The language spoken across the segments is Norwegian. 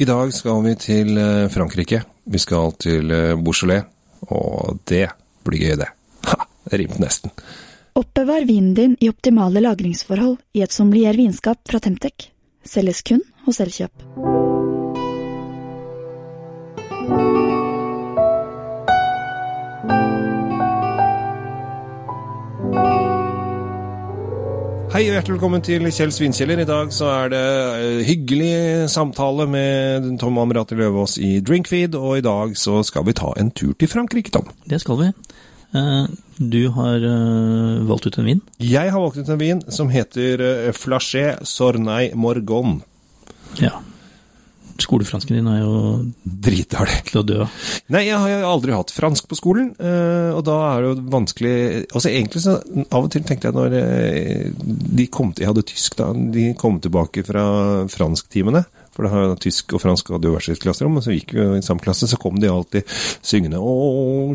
I dag skal vi til eh, Frankrike. Vi skal til eh, Beaujolais, og det blir gøy, det. Ha, det rimte nesten. Oppbevar vinen din i optimale lagringsforhold i et sommelier vinskap fra Temtec. Selges kun hos Elkjøp. Hei og hjertelig velkommen til Kjell Svinkjeller. I dag så er det eh, hyggelig samtale med Tom Amrati Løvaas i Drinkfeed, og i dag så skal vi ta en tur til Frankrike, Tom. Det skal vi. Eh, Du har eh, valgt ut en vin. Jeg har valgt ut en vin som heter Flaché Flachet Sornay Morgon. Ja. Skolefransken din er jo Dritdårlig. til å dø. Nei, jeg har aldri hatt fransk på skolen, eh, og da er det jo vanskelig Altså egentlig så Av og til tenkte jeg når eh, de kom til Jeg hadde tysk da, de kom tilbake fra fransktimene. For det har tysk og fransk hadde jo hvert sitt klasserom, og så gikk vi i samme klasse, så kom de alltid syngende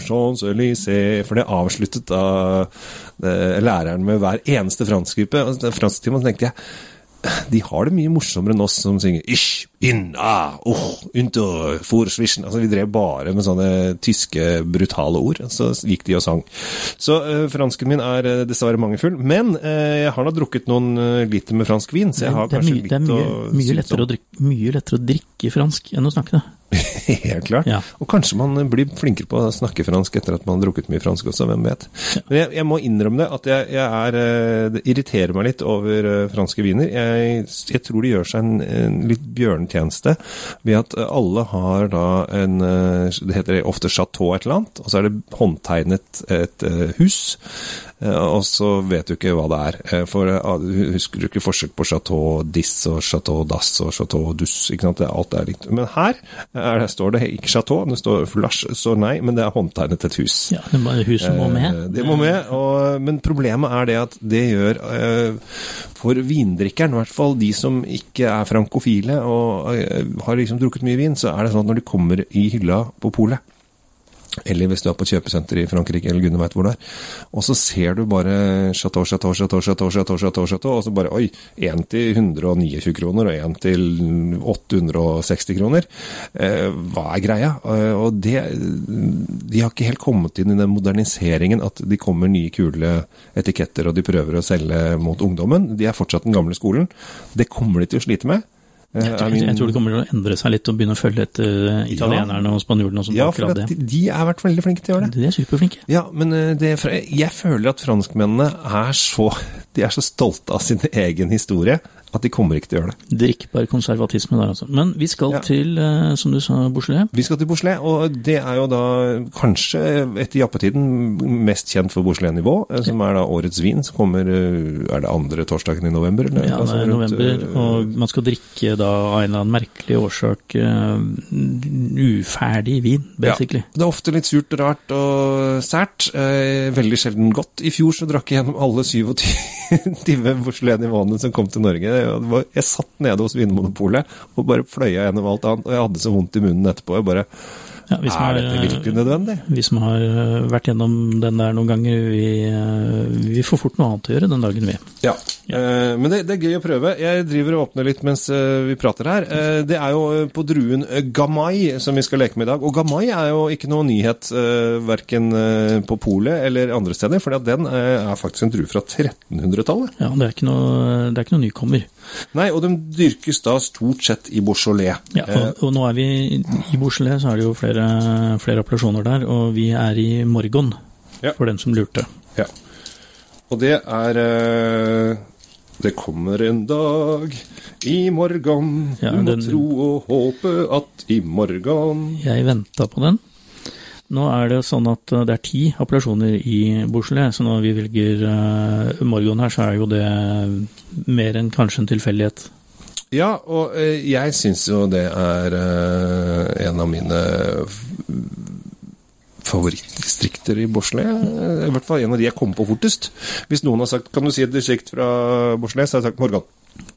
Champs-Élysées For det avsluttet da eh, læreren med hver eneste franskgruppe. Fransktimen så tenkte jeg de har det mye morsommere enn oss som synger Ich, in, ah, oh, unter, for, zwischen. Altså, vi drev bare med sånne tyske, brutale ord. Så gikk de og sang. Så uh, fransken min er eh, dessverre mangelfull. Men uh, jeg har da drukket noen liter med fransk vin, så jeg har det er, kanskje det er litt mye, å mye, lettere å drikke, mye lettere å drikke fransk enn å snakke det. Helt klart. Ja. Og kanskje man blir flinkere på å snakke fransk etter at man har drukket mye fransk også, hvem vet. Men jeg, jeg må innrømme det, at jeg, jeg er, det irriterer meg litt over franske viner. Jeg, jeg tror de gjør seg en, en litt bjørnetjeneste ved at alle har da en eh, Det heter ofte chateau et eller annet, og så er det håndtegnet et eh, hus. Eh, Og så vet du ikke hva det er. Eh, For eh, ah, husker du ikke forskjell på Chateau Dis og Chateau Das og Chateau Dus? ikke sant? Alt er likt. Men her er det, står det ikke Chateau, det står Flash, så nei, men det er håndtegnet et hus. Ja, det må- Huset må med. Det må med, og, men problemet er det at det gjør For vindrikkeren, i hvert fall de som ikke er frankofile og har liksom drukket mye vin, så er det sånn at når de kommer i hylla på polet eller hvis du er på kjøpesenter i Frankrike, eller gudene veit hvor det er. Og så ser du bare chateau, chateau, chateau, chateau, chateau, chateau, chateau, og så bare oi, én til 129 kroner, og én til 860 kroner. Eh, hva er greia? Eh, og det De har ikke helt kommet inn i den moderniseringen at de kommer nye, kule etiketter, og de prøver å selge mot ungdommen. De er fortsatt den gamle skolen. Det kommer de til å slite med. Eh, Jeg tror, min- jeg tror det kommer til å endre seg litt og begynne å følge etter italienerne italienerne og spanjolene og. Ja, for det. de, er vært veldig flinke til å gjøre det. De er superflinke. Ja, men eh, det, jeg føler at franskmennene er så, de er så stolte av sin egen historie at de kommer ikke til å gjøre det. Drikkbar konservatisme der, altså. Men vi skal Ja. til, eh, som du sa, Bouchelet? Vi skal til Bouchelet, og det er jo da kanskje etter jappetiden mest kjent for Beaujolais-nivå, eh, som er da årets vin, som kommer eh, Er det andre torsdagen i november? Eller? Ja, det Altså er november, og man skal drikke da av en eller annen merkelig årsak uferdig vin, basically. Ja, det er ofte litt surt, rart og sært. Veldig sjelden godt. I fjor så drakk jeg gjennom alle 27 Beaujolais-nivåene som kom til Norge. Jeg satt nede hos Vinmonopolet og bare fløya gjennom alt annet, og jeg hadde så vondt i munnen etterpå. Jeg bare Ja, Er har, dette virkelig nødvendig? Vi som har eh, vært gjennom den der noen ganger, vi, eh, vi får fort noe annet å gjøre den dagen, vi. Ja. ja. men det, det er gøy å prøve. Jeg driver og åpner litt mens eh, vi prater her. Eh, det er jo eh, på druen gamai som vi skal leke med i dag. Og Gamay er jo ikke noe nyhet verken eh, på polet eller andre steder, for den eh, er faktisk en drue fra 1300-tallet. Ja, det er ikke noe, det er ikke noe nykommer. Nei, og de dyrkes da stort sett i Beaujolais. Ja, og, og nå er vi i Beaujolais, så er det jo flere, flere appellasjoner der, og vi er i Morgon, Ja. for den som lurte. Ja. Og det er eh, Det kommer en dag i morgen. Ja, du må den- tro og håpe at i morgen Jeg venta på den. Nå er det sånn at eh, det er ti appellasjoner i Beaujolais, så når vi velger uh, Morgon her, så er jo det mer enn kanskje en tilfeldighet. Ja, og uh, jeg syns jo det er uh, en av mine favorittdistrikter i Beaujolais. Eh, I hvert fall en av de jeg kommer på fortest. Hvis noen har sagt 'kan du si et distrikt fra Beaujolais', så har jeg sagt Morgan.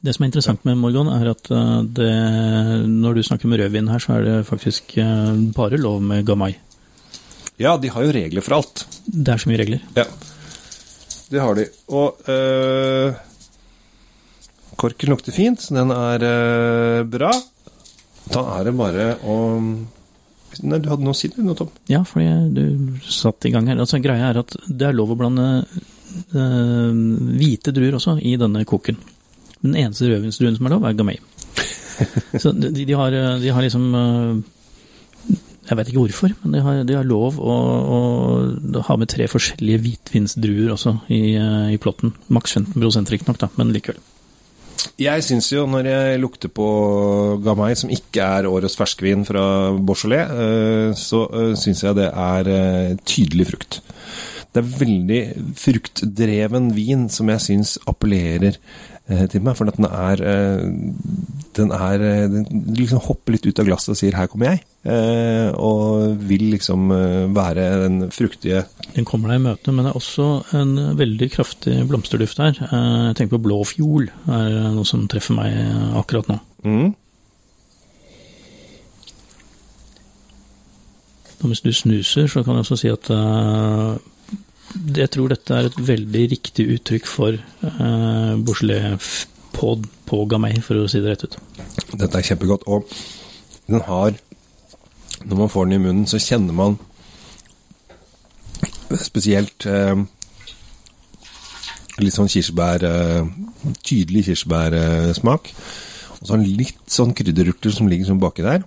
Det som er interessant med Morgon, er at eh, det, når du snakker med rødvin her, så er det faktisk eh, bare lov med gamay. Ja, de har jo regler for alt. Det er så mye regler. Ja, det har de. Og øh, korken lukter fint, så den er øh, bra. Da er det bare å Nei, du hadde noe å si, du nå, Tom? Ja, fordi du satt i gang her. Altså, greia er at det er lov å blande øh, hvite druer også i denne koken. Den eneste rødvinsdruen som er lov, er gamay. Så de, de, har, de har liksom Jeg vet ikke hvorfor, men de har, de har lov å, å, ha med tre forskjellige hvitvinsdruer også i, eh, i plotten. Maks 15% riktignok, da, men likevel. Jeg syns jo, når jeg lukter på Gamay, som ikke er årets ferskvin fra Beaujolais, eh, så eh, syns jeg det er tydelig frukt. Det er veldig fruktdreven vin som jeg syns appellerer til meg, for den er Den er Den liksom hopper litt ut av glasset og sier 'her kommer jeg', og vil liksom være den fruktige Den kommer deg i møte, men det er også en veldig kraftig blomsterduft her. Jeg tenker på blå fiol, er noe som treffer meg akkurat nå. Mm. Og hvis du snuser, så kan jeg også si at jeg tror dette er et veldig riktig uttrykk for uh, Beaujolais på, på Gamay, for å si det rett ut. Dette er kjempegodt. Og den har Når man får den i munnen, så kjenner man spesielt uh, litt sånn kirsebær Tydelig kirsebærsmak. Og så litt sånn krydderurter som ligger sånn baki der.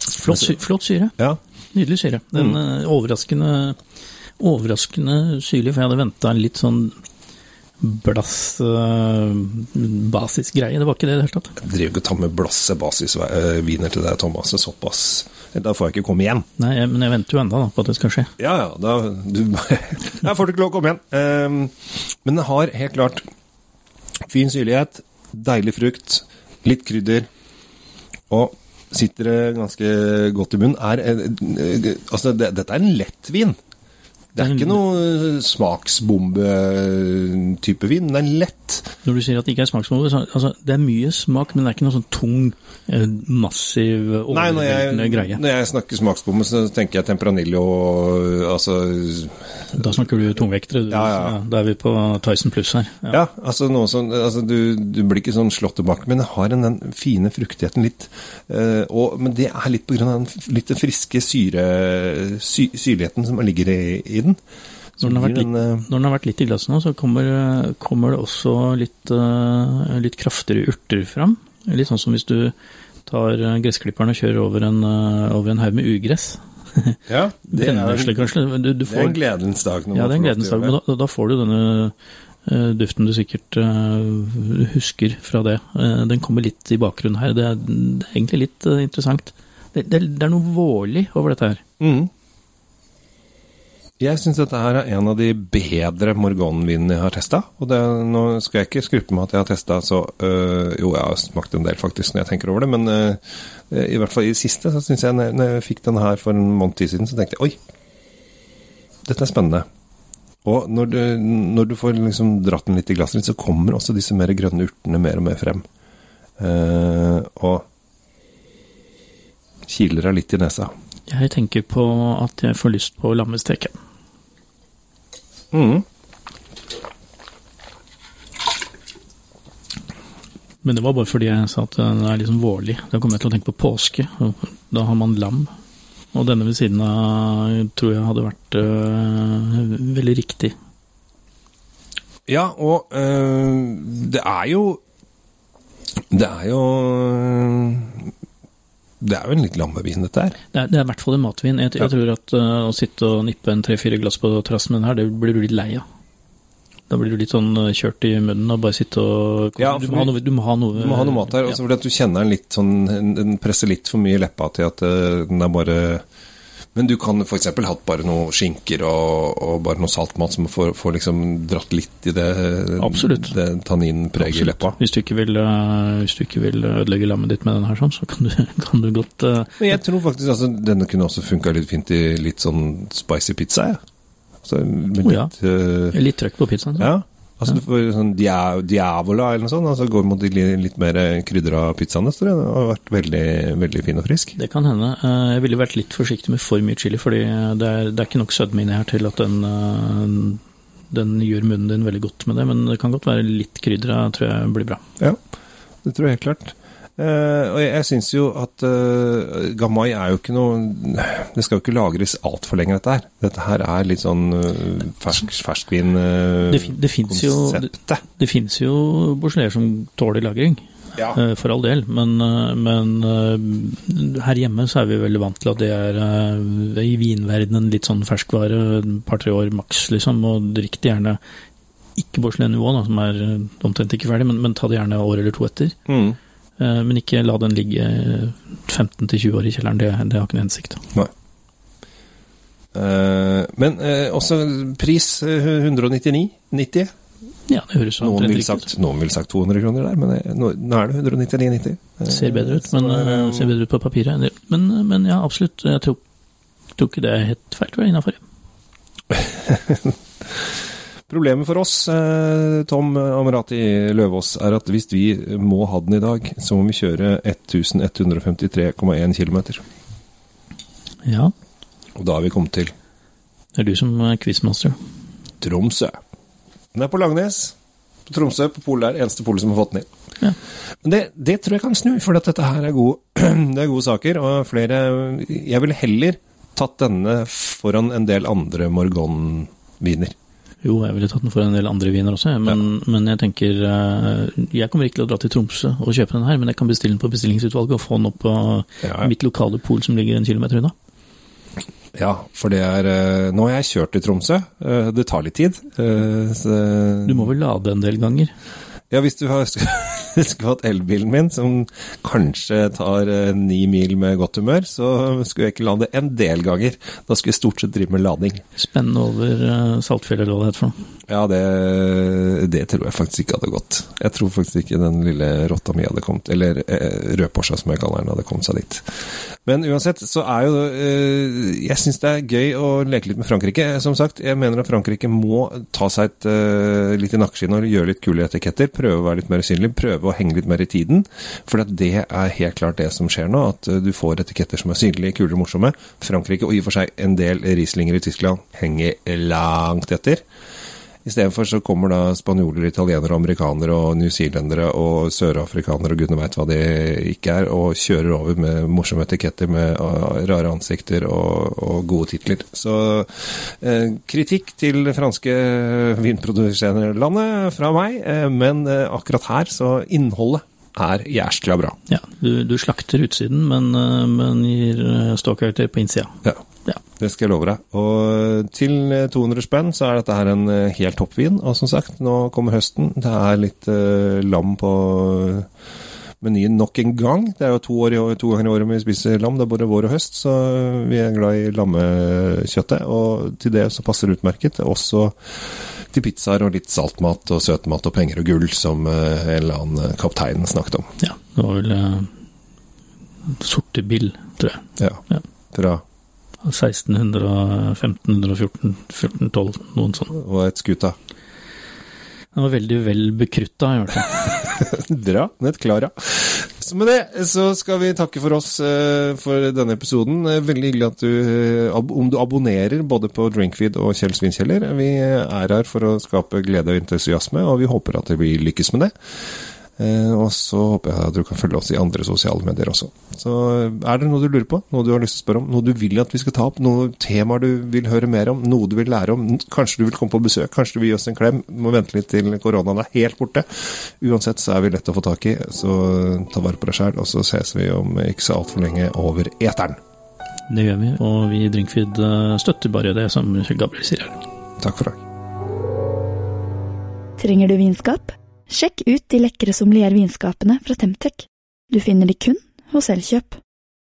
Flott, flott syre. Ja. Nydelig syre. Den Mm. overraskende, overraskende syrlig, for jeg hadde venta en litt sånn blass uh, basisgreie. Det var ikke det i det hele tatt. Jeg driver ikke og tar med blasse basisviner til deg, Thomas. Såpass. Da får jeg ikke komme igjen. Nei, men jeg venter jo enda da, på at det skal skje. Ja, ja, da du, Jeg får du ikke lov å komme igjen. Ehm, men det har helt klart fin syrlighet, deilig frukt, litt krydder, og sitter det ganske godt i munnen. Er, eh, eh, altså, det, dette er en lett vin. Det er ikke noe smaksbombe-type vin. Den er lett. Når du sier at det ikke er smaksbombe, så altså, det er mye smak, men det er ikke noe sånn tung, eh, massiv, overveldende greie. når jeg snakker smaksbombe, så tenker jeg Temperanillo altså Da snakker du tungvektere. du. Ja, ja. Da er vi på Tyson pluss her. Ja. Ja, altså noe sånn altså du, du blir ikke sånn tilbake, men det har en, den fine fruktigheten litt. eh, og, men det er litt på grunn av den litt den friske syre, sy, syrligheten som ligger i, i den. Når den, har vært litt, eh, når den har vært litt i glasset nå, så kommer, kommer det også litt, eh, litt kraftigere urter fram. Litt sånn som hvis du tar eh, gressklipperen og kjører over en, eh, over en haug med ugress. ja, det er, kanskje. Du, du det er en gledens dag. ja, det er en gledens dag, men da, da får du denne uh, duften du sikkert uh, husker fra det. Uh, den kommer litt i bakgrunnen her. Det er, det er egentlig litt eh, interessant. Det, det, det er noe vårlig over dette her. Mm. Jeg syns dette her er en av de bedre morgonvinene jeg har testa. Og det, nå skal jeg ikke skrupe med at jeg har testa så øh, Jo, jeg har smakt en del faktisk når jeg tenker over det, men øh, i hvert fall i det siste så syns jeg når jeg fikk den her for en måned tid siden, så tenkte jeg oi, dette er spennende. Og når du, når du får liksom dratt den litt i glasset ditt, så kommer også disse mer grønne urtene mer og mer frem. Uh, og kiler deg litt i nesa. Jeg tenker på at jeg får lyst på lammesteke. Mm. Men det var bare fordi jeg sa at den er liksom vårlig. Da kommer jeg til å tenke på påske, og da har man lam. Og denne ved siden av tror jeg hadde vært øh, veldig riktig. Ja, og øh, det er jo Det er jo Det er jo en litt lammevin, dette her. Det er, det er i hvert fall en matvin. Jeg, jeg tror at uh, å sitte og nippe en tre-fire glass på terrassen den her, det blir du litt lei av. Da blir du litt sånn øh, kjørt i munnen og bare sitte og Ja, du, må noe, du må ha noe Du må ha noe mat her, også fordi at du kjenner den litt sånn Den presser litt for mye i leppa til at øh, den er bare Men du kan f.eks. hatt bare noe skinker og, og bare noe saltmat som får, får liksom dratt litt i det, Absolutt. det tanninpreget i leppa. Hvis du ikke vil, øh, hvis du ikke vil ødelegge lammet ditt med den her, sånn, så kan du, kan du godt uh, Men jeg tror faktisk altså, denne kunne også funka litt fint i litt sånn spicy pizza. Ja. Så, med Å, ja. litt, øh, Litt trøkk på pizzaen. så. Ja. Altså du får sånn diavola eller noe sånt, altså går mot de litt mer krydra pizzaene, så det har vært veldig, veldig fin og frisk. Det kan hende. Eh, Jeg ville vært litt forsiktig med for mye chili, fordi det er, det er ikke nok sødme inni her til at den, eh, den gjør munnen din veldig godt med det. Men det kan godt være litt krydder, tror jeg blir bra. Ja, det tror jeg helt klart. Eh, og jeg, jeg syns jo at uh, Gamay er jo ikke noe Det skal jo ikke lagres altfor lenge, dette her. Dette her er litt sånn uh, fersk, ferskvin-konseptet. Det, det fins jo, det, jo bourgeoiser som tåler lagring, ja. Uh, for all del. Men, men her hjemme så er vi veldig vant til at det er i vinverdenen litt sånn ferskvare, et par-tre år maks, liksom. Og drikk det gjerne ikke Beaujolais-nivå, da, som er omtrent ikke ferdig, men, men ta det gjerne år eller to etter. Mm. Eh, Men ikke la den ligge 15-20 år i kjelleren, det, det har ikke noen hensikt. Nei. men eh, også pris eh, 199,90. Ja, det høres Noen ut. sagt, noen vil sagt 200 kroner der, men eh, nå, er det 199,90. Eh, Ser bedre ut, men eh, eh, ser bedre ut på papiret. Men, men ja, absolutt. Jeg tror, tror ikke det er helt feil, tror jeg, innafor. Problemet for oss, eh, Tom Amarati Løvaas, er at hvis vi må ha den i dag, så må vi kjøre 1153,1 km. Ja, Og da er vi kommet til det er du som er quizmaster. Tromsø. Den er på Langnes. På Tromsø, på polet der. Eneste polet som har fått den inn. Ja. Men det, det tror jeg kan snu, for at dette her er gode, det er gode saker. Og flere Jeg ville heller tatt denne foran en del andre Morgon-viner. Jo, jeg ville tatt den for en del andre viner også, men, men jeg tenker eh, Jeg kommer ikke til å dra til Tromsø og kjøpe den her, men jeg kan bestille den på bestillingsutvalget og få den opp på Ja. mitt lokale pol som ligger en kilometer unna. Ja, for det er eh, Nå har jeg kjørt til Tromsø. eh, Det tar litt tid. Så, Du må vel lade en del ganger? Ja, hvis du har skulle hatt elbilen min, som kanskje tar eh, ni mil med godt humør, så skulle jeg ikke lade en del ganger. Da skulle jeg stort sett drive med lading. Spenne over Saltfjellet, eller hva det heter for noe. Ja, det, det tror jeg faktisk ikke hadde gått. Jeg tror faktisk ikke den lille rotta mi hadde kommet, eller eh, rødporsa som jeg kaller den, hadde kommet seg dit. Men uansett, så er jo eh, Jeg syns det er gøy å leke litt med Frankrike. Som sagt, jeg mener at Frankrike må ta seg et, eh, litt i nakkeskinnet og gjøre litt kule etiketter. Prøve å være litt mer synlig, prøve å henge litt mer i tiden. For det er helt klart det som skjer nå, at eh, du får etiketter som er synlige, kule og morsomme. Frankrike, og i og for seg en del Rieslinger i Tyskland, henger langt etter. Istedenfor så kommer da spanjoler, italienere, amerikanere og newzealendere og sørafrikanere og gudene veit hva de ikke er, og kjører over med morsomme etiketter med uh, rare ansikter og, og gode titler. Så eh, kritikk til det franske vinproduserende landet fra meg, eh, men eh, akkurat her så innholdet er jæskla bra. Ja, du, du slakter utsiden, men, eh, men gir uh, ståkarakter på innsida. Ja. Ja. Det skal jeg love deg. Og til 200 spenn så er dette her en eh, helt toppvin. Og som sagt, nå kommer høsten. Det er litt uh, lam på menyen nok en gang. Det er jo to, år i, år- to ganger i året vi spiser lam. Det er både vår og høst, så vi er glad i lammekjøttet. Og til det så passer det utmerket. Også til pizzaer og litt saltmat og søtmat og penger og gull, som eh, en eller annen kaptein snakket om. Ja, det var vel uh, sorte bill, tror jeg. Ja. Ja. Fra 1600, 1514, 1412, noen sånn. og et skuta. Den var veldig vel bekrutta, i hvert fall. Bra. Nett Klara. Så med det så skal vi takke for oss eh, for denne episoden. Eh, Veldig hyggelig at du eh, Om du abonnerer både på Drinkfeed og Kjell Svinkjeller. Vi er her for å skape glede og entusiasme, og vi håper at vi lykkes med det. Eh, og så håper jeg at du kan følge oss i andre sosiale medier også. Så er det noe du lurer på, noe du har lyst til å spørre om, noe du vil at vi skal ta opp, noen temaer du vil høre mer om, noe du vil lære om, kanskje du vil komme på besøk, kanskje du vil gi oss en klem, må vente litt til koronaen er helt borte. Uansett så er vi lett å få tak i, så ta vare på deg sjæl, og så ses vi om ikke så altfor lenge over eteren. Det gjør vi, og vi i Drinkfeed eh, støtter bare det som Gabriel sier her. Takk for deg. Trenger du vinskap? Sjekk ut de lekre sommeliervinskapene fra Temtec. Du finner de kun hos Elkjøp.